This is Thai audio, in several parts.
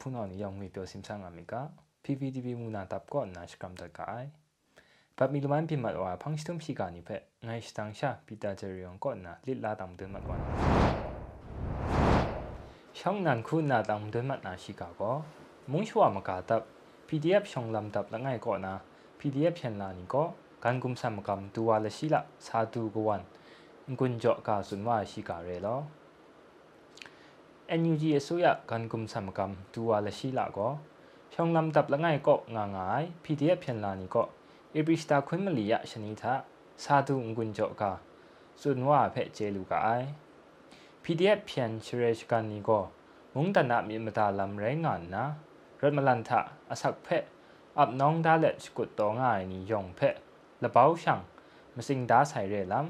ကနူဝဖုနောနီယောင်ငွေပြောစင်ဆန်းငါမီက PPTV မူနာတပ်ကောနာစကမ်တကအိုင်ပတ်မီလမန်ပြမတ်ဝါဖန်စတုံရှိကနိဖက်ငိုင်းစတန်ရှာပီတာဂျရီယွန်ကောနာလစ်လာတမ်ဒန်မတ်ဝန်ရှောင်းနန်ခုနာတမ်ဒန်မတ်နာရှိကကောမုံရှဝမကာတပ် PDF ရှောင်းလမ်တပ်လငိုင်ကောနာ PDF ဖြန်လာနီကောကန်ကုမ်ဆမ်ကမ်တူဝါလရှိလာစာတူကဝန်ငွန်းကြောကာဆွန်ဝါရှိကရဲလော NUG အစိုးရကန်ကုမ်ဆမ်ကမ်တူဝါလရှိလာကောဖြောင်းလမ်တပ်လငိုင်ကော့ငါငိုင် PDF ဖြန်လာနီကော့ AP Star ခွင်းမလီရရှနီသစာသူငွန်းကြောကာစွန်ဝါဖဲ့ကျေလူကအိုင် PDF ဖြန်ချရရှကန်နီကောမုန်တနာမြေမတာလမ်ရဲငါနာရမလန်သအဆက်ဖက်အပ်နောင်းဒါလက်စကုတ်တော်ငါနီယောင်ဖက်လပောက်ဆောင်မစင်ဒါဆိုင်ရဲလမ်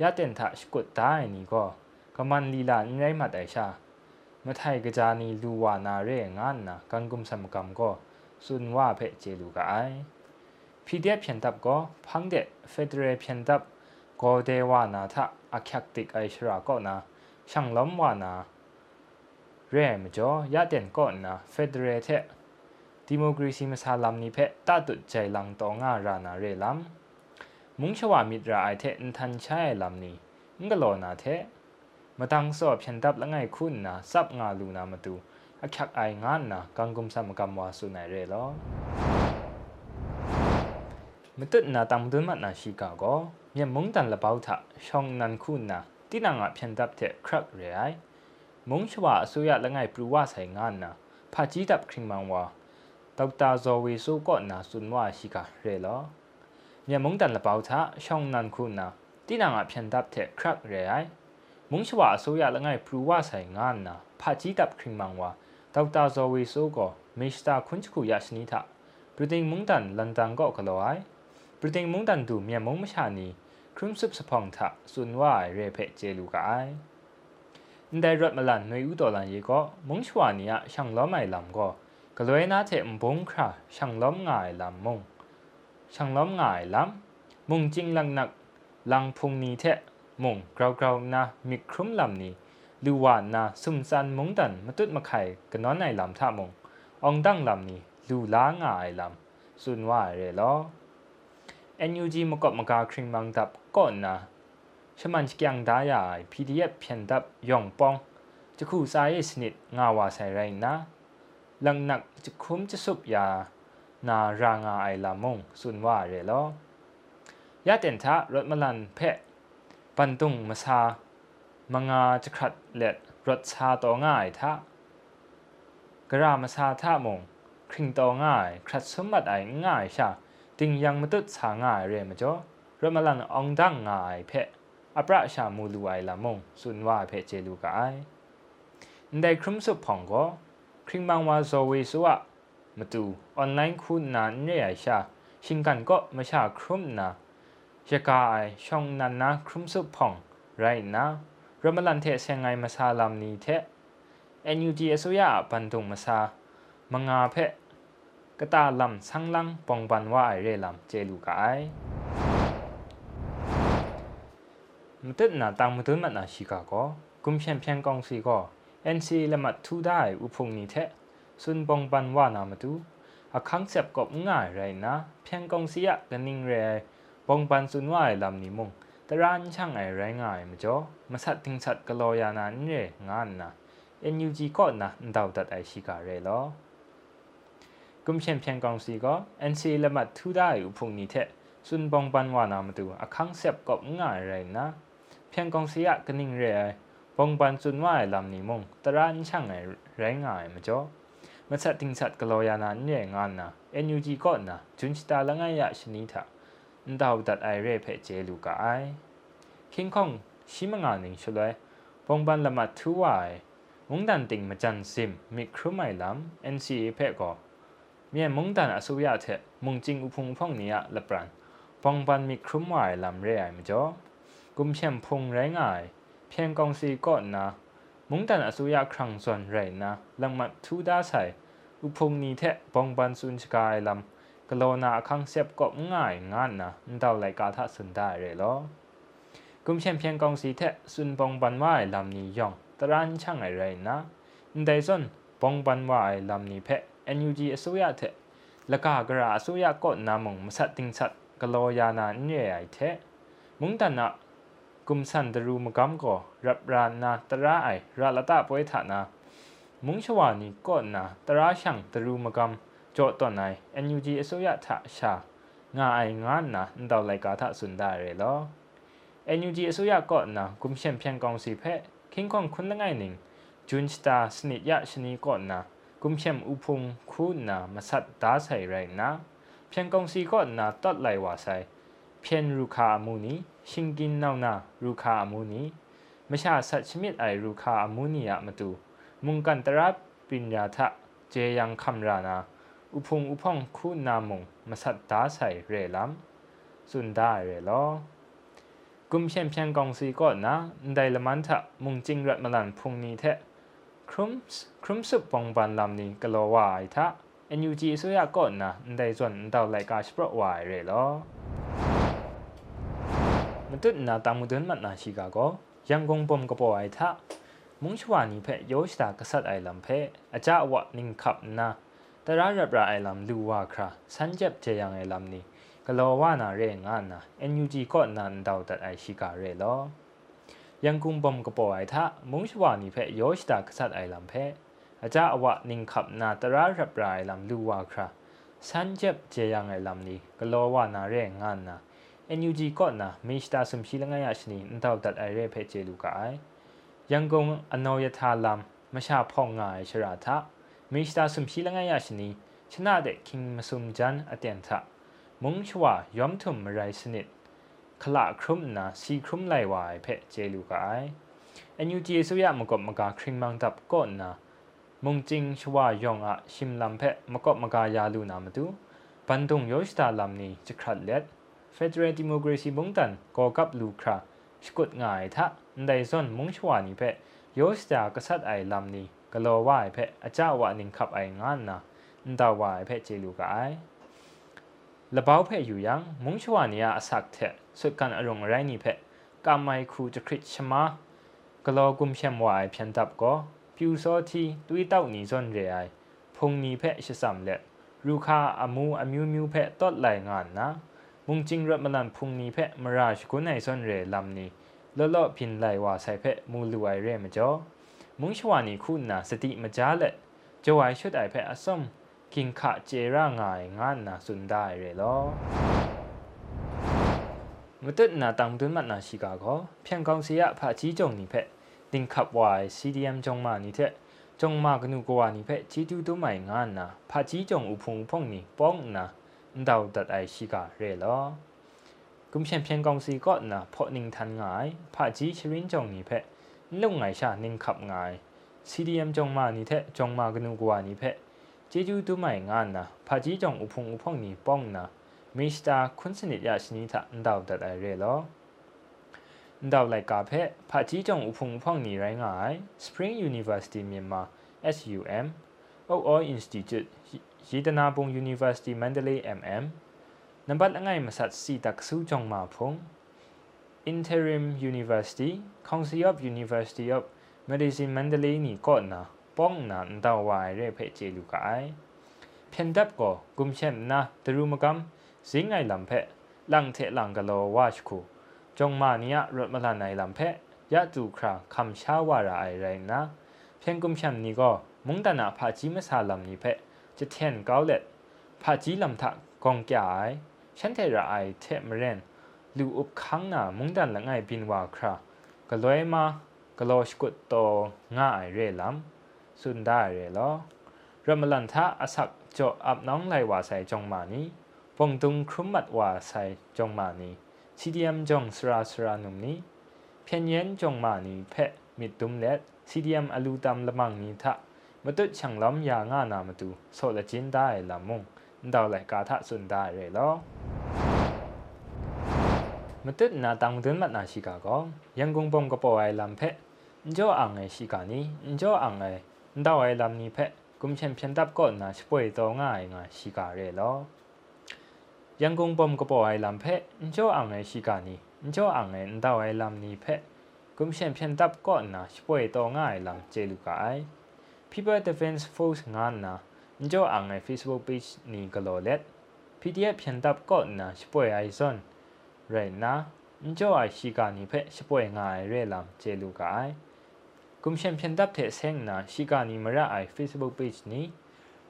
ရတန်သစကုတ်တိုင်းနီကောကမန်လီလာညိုင်မတိုင်ရှာ มื่อไทยกจานีรูวานาเรงานนะกันกุมสมกรรมก็สุนว่าเพเจลูกไอพีเดียเพียนตับก็พังเดเฟเดเรเพียนตับก็เดวานาทะอักยักติกไอชราก็นะช่างล้มวานาเรมจอยาเด่นก็นะเฟเดเรเทดิโมกรีซีมาซาลัมนิเพตาตุจใจลังตองารานาเรลัมมุงชวามิตราไอเทนทันใช้ลัมนี้งกโลนาเท မတန်းစောဖြန်တပ်လငိုင်ခုနာစပ်ငါလူနာမတူအခက်အိုင်ငါနာကန်ကုမ်ဆမ်ကမ်ဝါဆုနိုင်ရဲလောမတနာတမ်ဒွန်းမနာရှိကာကိုမြေမုန်တန်လပေါထရှောင်းနန်ခုနာတိနာငါဖြန်တပ်တဲ့ခရက်ရဲအိုင်မုန်ချဝအစိုးရလငိုင်ပရူဝဆိုင်ငါနာဖာကြီးတပ်ခရင်မန်ဝါဒေါက်တာဇော်ဝေဆိုကောနာဆွန်ဝါရှိကရဲလောမြမုံတန်လပေါချရှောင်းနန်ခုနာတိနာငါဖြန်တပ်တဲ့ခရက်ရဲအိုင် မုံချဝအစိုးရလငိုင်ပရူဝဆိုင်ငါနာဖာကြီးတပ်ခရင်မန်ဝါဒေါက်တာဇော်ဝေဆိုကောမစ္စတာခွန်ချခုရရှိနီတာပရတင်မုံတန်လန်တန်ကောကလောအိုင်ပရတင်မုံတန်တူမြမုံမရှာနီครึมซุบสะพองทะสุนว่าเรเพเจลูกไอได้รถมาลันในอุตลันเยก็มงชวานียช่างล้อไม่ลำก็กลวยนาเทมบงคราช่างล้มง่ายลำมงช่างล้มง่ายลำมงจริงลังหนักลังพุงนี้เท มงกราวกราวนามิครุมลำนี้ลูวานนาซุมซันมงดันมาตุดมาไข่กันนอนในลำท่ามงองดังลำนี้ลูล้าง่ายลำสุนว่าเรลอ NUG มกบมกาคริงมังดับก่อนนะชมันจะยังได้ย PDF เพียนดับยองปองจะคู่สายสนิทงาวาใส่ไรนะลังหนักจะคุ้มจะสุบยา นารางาไอลามงสุนว่าเรลอ ยาเต็นทะรถมลันเพะ ปันตุงมาซามงาจะขัดเล็ดรถชาต่อง่ายทะกรามาซาท่ามงคริงต่อง่ายขัดสมบัติไอง่ายชาติงยังมาตุดสาง่ายเรมาจ่อรถมลันองดังง่ายเพะอัปราชามูลูไอลามงสุนว่าเพะเจลูกไอได้ครุมสุบผ่องก็คริงบางว่าโซวีสัวมาดูออนไลน์คุณนานเนี่ยชาชิงกันก็มาชาครุมนะ ชะกาไอช่องนันนะครุมสุพองไรนะรมลันเทเซงไงมาซาลามนีเท NUG อสุยาปันตุงมาซามังอาเพกตาลำสังลังปองบันว่าไอเรลำเจลูกไอมตึดนาตังมตึดมันนาชิกาก็กุมเพียนเพียงกองสีก็ NC ละมัดทูได้อุพงนี้เทสุนบงบันว่านามาดูอาคังเสบกบง่ายไรนะ เพียงกองสียกันนิ่งเร ပုံပန်စုနွားလမ်နီမုံတရန်ချန်ငိုင်ရိုင်းငိုင်မကျော်မဆတ်တင်းဆတ်ကလောယာနာညေငန်နာ NUG ကောနာဒေါဒတ်အိုင်ရှိကရဲလောကွန်ရှင်ပြန်ကောင်စီက NC လက်မှတ်ထူဒါယူဖုန်နီတဲ့စွန်ပုံပန်ဝါနာမတူအခန်းဆက်ကပ်ငိုင်ရိုင်းနာပြန်ကောင်စီရကနင်းရဲပုံပန်စွန်ဝိုင်လမ်နီမုံတရန်ချန်ငိုင်ရိုင်းငိုင်မကျော်မဆက်တင်းဆက်ကလောယာနာညေငါနာ NUG ကောနာဂျွန်စတာလငိုင်ရရှနီတာ นดาวดัดไอเร่เพเจลูกไอคิงคองชิมงานหนึ่งช่วยปงปันละมัดทุวายมงดันติงมาจันซิมมิครุไม่ลำ NCA เพก็เมียมุงดันอสุยาเถมุงจิงอุพงพงนี้ละปรันปองปันมิครุมวายลำเร่ไอมาจ่อกุมเชียมพงแรง่ายเพียงกองซีก่อนนะมุงตันอสุยาครั้งส่วนไรนะลังมัดทูดาใส่อุพงนี้เทะบองบันสุนสกายลำ กโลนาคังเสียบก็ง่ายงานนะดาวไหลกาทัสุนได้เลยลอกุมเชมเพียงกองซีเทะสุนบองบันว่าลำนี้ยองตรานช่างอะไรนะได้ส่วนปองปันว่าไอ้ลำนี้เพะ NUG อสุยะเถละกากระอสุยะก็นามงมสัตติงสัตกโลยานาเนี่ยไอเถมุงตันนะกุมสันตรูมกัมก็รับรานาตระไอราลตาปวยฐานา มุงชวานีก็นาตระช่างตรูมกัม ကြော့တော့နိုင် NUG အစိုးရထအရှာငါအိုင်ငါနာနှတော့လိုက်ကာထစွန်ဒါရဲလော NUG အစိုးရကော့နာကွန်ရှင်ဖြန်ကောင်စီဖက်ခင်းခွန်ခွန်းငိုင်းနင်းဂျွန်းစတာစနစ်ရရှနီကော့နာကွန်ရှင်ဥဖုံခုနာမဆတ်ဒါဆိုင်ရိုင်နာဖြန်ကောင်စီကော့နာတတ်လိုက်ဝါဆိုင်ဖြန်ရူခာအမှုနီရှင်ကင်းနောက်နာရူခာအမှုနီမရှာဆတ်ချမစ်အိုင်ရူခာအမှုနီရမတူမုန်ကန်တရာပညာထဂျေယံခမ်ရာနာ อุพงอุพองคูนามงมาสัตตาใส่เรลัมสุนได้เรลอกุมเชียนเพียงกองซีก็นะได้ละมันทะมุงจิงรัดมาลันพุงนี้เทครุมส์ครุมสุปองบันลำนี้กลัววายทะ NUG สุยาก็นะได้ส่วนดาวไลกาสปรวายเรลอมันตุนนาตามุดนมันนาชิกาโกยังกงปมกปอยทะมุงชวานีเพยโยชตากษัตริย์ไอลำเพอาจารย์วะนิงขับนา แต่รารับราไอลำลูวาคราสันเจ็บเจียงไอลำนี้กลัวว่านาเรงานนะ NUG ก็นันดาวตัดไอชิกาเรลอยังกุมบอมกปอไอทะมุงชวานีเพโยชตากษัตริย์ไอลำเพอาจารย์วะนิงขับนาแต่รารับราไอลำลูวาคราสันเจ็บเจียงไอลำนี้กลัวว่านาเรงานนะ NUG ก็นะมีสตาสมชีลงายชนีนดาวตัดไอเรเพเจลูกาไอยังกงอนอยทาลำมชาพ่องงายชราทะ มีสตาสุมชีลงายชนีชนะเด็กคิงมาสุมจันอเตียนทะมุงชวายอมทุมไรสนิดขละครุมนาสีครุมไหลวายเพเจลูกายอันยูจีสุยามกบมกาคริงมังตับก่อนนามุงจิงชวายองอะชิมลำเพมกบมกายาลูนามาดูปันตุงโยชตาลำนี้จะครัดเล็ด Federal Democracy บงตันก่อกับลูคราสกุดง่ายทะได้ส่วนมุงชวานีเพโยสตากษัตริย์ไอลำนี้ กลัวว่าไอเพอาจารย์ว่านิงขับไองานนะดาวว่าไอเพเจลูกไอละเบาเพอยู่ยังมุงชวานีอาสักเถสุดกันอารมณ์ไรนี่เพกามไมคูจะคริชมากลัวกุมเชมวายเพียนตับก็พิวโซทีตุยเต้านีส่วนเรไอพงนี้เพชสามเล็ดรูคาอามูอามิวมิวเพตอดไหลงานนะมุงจิงรถมลันพุงนี้เพะมราชกุนในส่วนเรลำนี้ลลอพินไหลว่าใส่เพะมูลูไอเรมจ่อ มุงชวานีคุณนาสติมจ้าเละจะไว้ชุดไอเพะอสมกินขะเจร่างายงานนาสุนได้เรลอมตุนาตังตุนมันนาชิกาโกเพียงกองเสียผาจีจงนี้เพะดิงขับไว้ CDM จงมานี้เถะจงมากนูกวานี้เพะจีดูตัวใหม่งานนาผาจีจงอุพงอุพงนี้ป้องนาดาวดัดไอชิกาเรลอกุมเชียนเพียงกองซีก็นะพอหนิงทันงายผาจีชรินจงนี้เพ ะลุงไงชานิงขับงาย CDM จงมานี้เทจงมากนูกวานี้เพะเจจูตุไม่งานนะผาจีจงอุพงอุพงนี้ป้องนะมิสตาคุณสนิทยาชนิทะดาวดัดไอเรลอดาวไลกาเพะผาจีจงอุพงอุพงนี้ไรงาย Spring University မြန်မာ SUM OO Institute ยีตนาบง University Mandalay MM นับบัดง่ายมาสัตสีตักสู้จงมาพง Interim University Council of University of Medicine Mandalay นี่ก่อนนะป้องนันดาวายเรเพเจลูกายเพียนดับก็กุมเช่นนะตรุมกรรมสิงไงลำเพะลังเทลังกะโลวาชคูจงมาเนียรถมาลาในลำเพะยะจูคราคำชาวาระไอไรนะเพียงกุมเช่นนี้ก็มุงตนาพาจิมสาลำนี้เพะจะเทียนเกาเล็ดพาจีลำทักกองแก่ไอฉันเทระไอเทมเรน ลูอุบคังนามุงดันละไงบินว่าครากะลอยมากะโลชกุตโตง่ายเรลำสุนได้เรลอรมลันทะอสักโจอับน้องไหลว่าใส่จงมานี้ปงตุงครุมมัดว่าใส่จงมานี้ซีดีเอ็มจงสราสรานุมนี้เพียนเย็นจงมานี้เพะมิดตุมเล็ดซีดีเอ็มอลูตามละมังนี้ทะมตุช่างล้ำยางานามาตูโซละจินได้ละมุงดาวไหลกาทะสุนได้เลยลอ มตุนาตังดุนมัดนาชิกาก็ยังกงปมกปอไอลำเพะจ่ออังไอชิกานี้จ่ออังไอดาวไอลำนี้เพะกุมเชนเพียนดับก็นาช่วยตัวง่ายง่ายชิกาเลยลอยังกงปมกปอไอลำเพะจ่ออังไอชิกานี้จ่ออังไอดาวไอลำนี้เพะกุมเชนเพียนดับก็นาช่วยตัวง่ายลำเจลูกาไอ people defense force งานนะจ่ออ่างไอ Facebook page นี่ก็โลเล็ด PDF เพียงตับก็นะช่วยไอซอน เรนะจ่อไอชิกานีเพช่วยง่ายเรื่องลำเจลูกายกุมเชมเพียงตับเทเซงนะชิกานีมาระไอ Facebook page นี้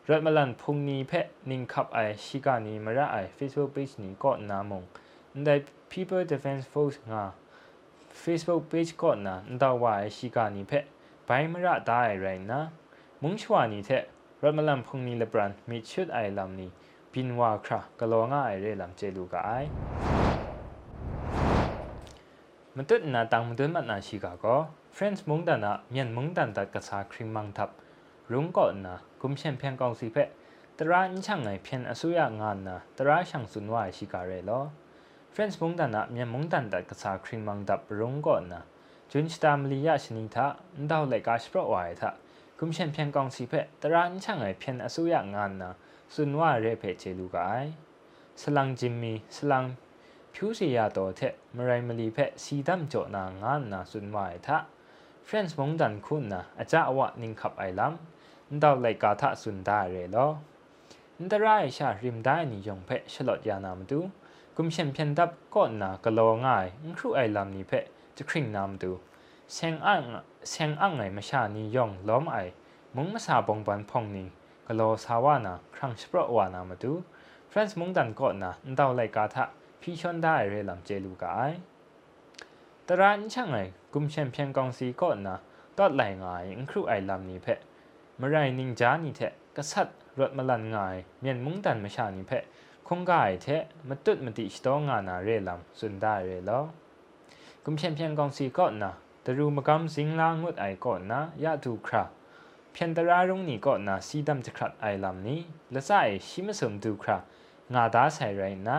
รถมาลันพุงนี้เพนิ่งขับไอชิกานีมาระไอ Facebook page นี้ก็นามงได้ people defense force งา Facebook page ก็นะนดาวายชิกานีเพไปมาระได้ไรนะมุงชวานี่เทรถมาลันพุงนี้เลบรันมีชุดไอลำนี้บินว่าครากลอง่ายเรื่องลำเจลูก မတွတ်နာတောင်မတွတ်မနာရှိကကော French မုန်တန်နာမြန်မုန်တန်တကစားခရီမန်တပ်ရုံကောနာဂုံချန်ဖျန်ကောင်စီဖက်တရာအင်းချန်ငိုင်ဖျန်အစိုးရငါနာတရာဆောင်စွန်ဝါရှိကရဲလော French မုန်တန်နာမြန်မုန်တန်တကစားခရီမန်တပ်ရုံကောနာဂျွန်းစတာမလီယာရှင်နီသာန်ဒေါလိုက်ကရှပရဝိုင်သာဂုံချန်ဖျန်ကောင်စီဖက်တရာအင်းချန်ငိုင်ဖျန်အစိုးရငါနာစွန်ဝါရဲဖက်ချေလူကိုင်စလန်ဂျင်မီစလန် ผิวสียาตัวเทะมรายมลีเพะสีดำโจนางานนะสุนวายทะเฟรนส์มงดันคุณนะอาจารย์วะนิงขับไอลำนดาวไลกาทะสุนได้เรลออันตรายชาริมได้นิยงเพะฉลอดยานามดูกุมเชนเพียนดับก่อนนะกะโลง่ายนครูไอลำนี้เพะจะคริ่งนามดูเซงอ่างเซงอ่างไงมาชานิยงล้อมไอมึงมาสาบงบันพองนี้กะโลสาวานะครั้งสปรวานามาดูเฟรนส์มงดันก่อนนะดาวไลกาทะ พี่ชนได้เรลำเจลูกายตรานช่างไงกุมเชนเพียงกองสีก็นาตอดไหลง่ายครูไอลำนี้เพะเมื่อไรนิงจานี่เทะกษัตริย์รถมาลันงายเมียนมุงดันมาชานี่เพะคงกายเทะมาตุดมาติสตงานาเรลำสุนได้เรลอกุมเชนเพียงกองสีก็นาตรูมากำสิงลางุดไอก่อนนะยาดูคราเพียงแต่รารงนี้ก็นาสีดำจะครัดไอลำนี้และใส่ชิมสมดูครางาดาใส่ไรนะ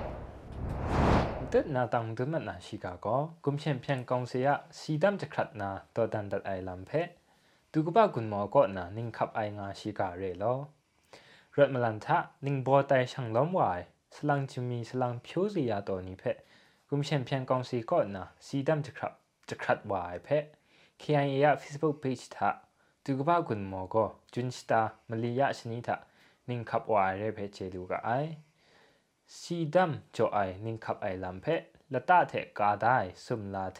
ตึดนาตังตุมันนาชิกาโกกุมเชนเพียงกองเสียสีดำจะขัดนาตัวดันดัดไอลำเพดูกบ้ากุนหมอก็นานิ่งขับไองาชิกาเรโลรถมลันทะนิ่งบอไตช่างล้มวายสลังจิมีสลังพิวสียาตัวนี้เพกุมเชนเพียงกองสีก็นาสีดำจะขับจะขัดวายเพเคียงเอียเฟซบุ๊กเพจทะดูกบ้ากุนหมอก็จุนสตามลียะชนิดทะนิ่งขับวายเร่เพจเจดูกไอ สีดำจ่อไอนิ่งขับไอลำเพะละตาเทกาได้สุมลาเท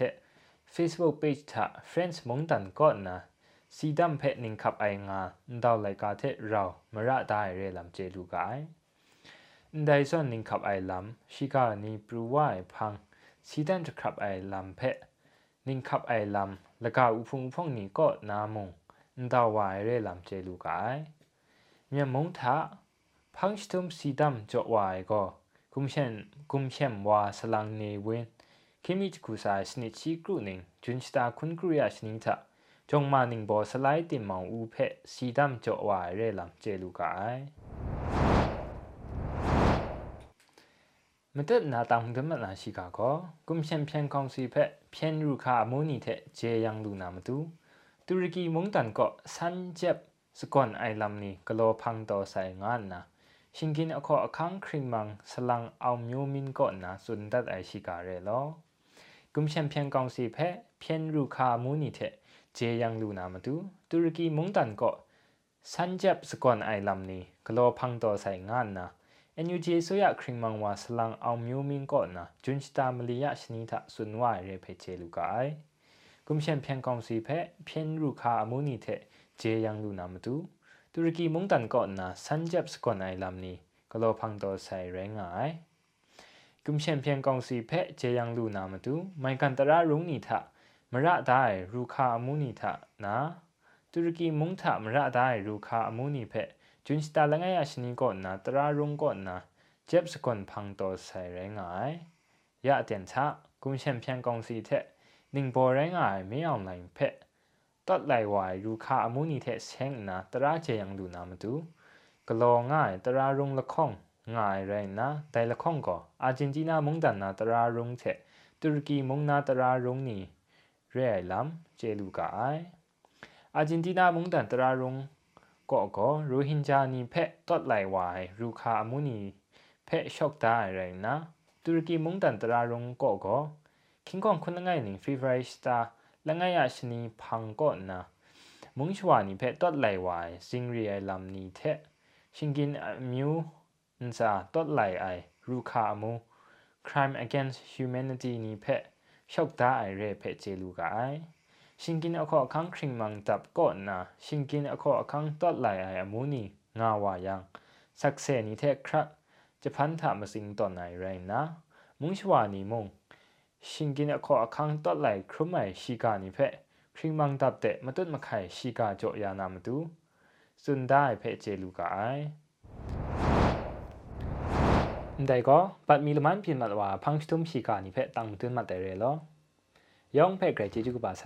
Facebook page ท่า friends มงดันก่อนนะสีดำเพะนิ่งขับไองาดาวไลกาเทเรามาระได้เรลำเจลูกไอได้ส่วนนิ่งขับไอลำชิกานีปรูว่าพังสีดัำจะขับไอลำเพะนิ่งขับไอลำและกาอุพงอุพงนี่ก็นามงดาวไวเรื่อลำเจลูกายเมียมงท่าพังสตุมสีดำจ่อไวก็ kumchen kumchen wa salang ne wen kimi kusa snit chi kru ning junsta kun kruya sning ta chongma ning bo salai tin mang u phe sidam cho wa re lam che lu ka ai mtet na tang de ma la shi ka ko kumchen phen kong si phe phen ru kha mo ni the je yang lu na ma tu turki mong tan ko san jep สกอนไอลัมนี่กโลพังต่อสายงานนะ hingin akho akhang khringmang salang aw myo min ko na sun dat ai shi ka re lo kum chen phen kaung si phe phen ru kha mu ni the je yang lu na ma tu turki mung dan ko sanjap skon ai lam ni glo phang to sai ngan na NUG ဆိုရခရင်မန်ဝါဆလန်အောင်မျိုးမင်းကောနာဂျွန်စတာမလီယရှနီတာဆွန်ဝါရေဖေချေလူကအိုင်ကွန်ရှင်ပြန်ကောင်စီဖက်ဖြင်းရုခာအမူနီတဲ့ဂျေယန်လူနာမတူ ตุรกีมุงตันก่อนนะสันจับสกอนไอลำนี้ก็รอพังตัวใส่แรงไงกุมเชนเพียงกองสีเพะเจยังลูนามาดูไม่กันตระรุงนิทะมระได้รูคาอมุนิทะนะตุรกีมุงทะมระได้รูคาอมุนิเพะจุนสตาละไงอาชนีก่อนนะตระรุงก่อนนะเจ็บสกอนพังตัวใส่แรงไงยะเตียนชะกุมเชนเพียงกองสีเทะหนึ่งโบแรงไงไม่เอาไหนเพะ တတ်လိုက်ဝါယူခအမှုနီတဲ့ဆင်းနာတရာချေယံလူနာမတူဂလောငါတရာရုံလခေါင်ငါရိုင်းနာဒိုင်လခေါင်ကအာဂျင်တီးနာမုန်တန်နာတရာရုံတဲ့တူရကီမုန်နာတရာရုံနီရဲအိုင်လမ်ချေလူကအိုင်အာဂျင်တီးနာမုန်တန်တရာရုံကော့ကောရိုဟင်ဂျာနီဖက်တတ်လိုက်ဝါယူခအမှုနီဖက်ရှော့တာရိုင်းနာတူရကီမုန်တန်တရာရုံကော့ကော king kong khun ngai ning free fire star ละง่าชนีพังก็นะมุงชวานิเพตัดไหลวายซิงเรียลำนีเทชิงกินมิวอันซาตัดไหลไอรูคามู crime against humanity นี้เพชกตาไอเรเพเจลูกาไอชิงกินอคอคังคริงมังจับก็นะชิงกินอคอคังตัดไหลไออมูนีงาวายังสักเซนี้เทครับจะพันถามมาสิงต่อไหนแรงนะ มุงชวานีมุง ရှင်ကင်းအခေါ်အခန်းတော့လိုက်ခရမိုင်ရှိကနီဖက်ခရင်မန်တပ်တဲ့မတွတ်မခိုင်ရှိကကြောယာနာမတူစွန်ဒိုင်ဖက်ချေလူကအိုင်ได้ก็ปัดมีละมันเปลี่ยนมาว่าพังชุมชีกานี่เพะตังตื่นมาแต่เรลอยองเพะเกรจิจุกบาไซ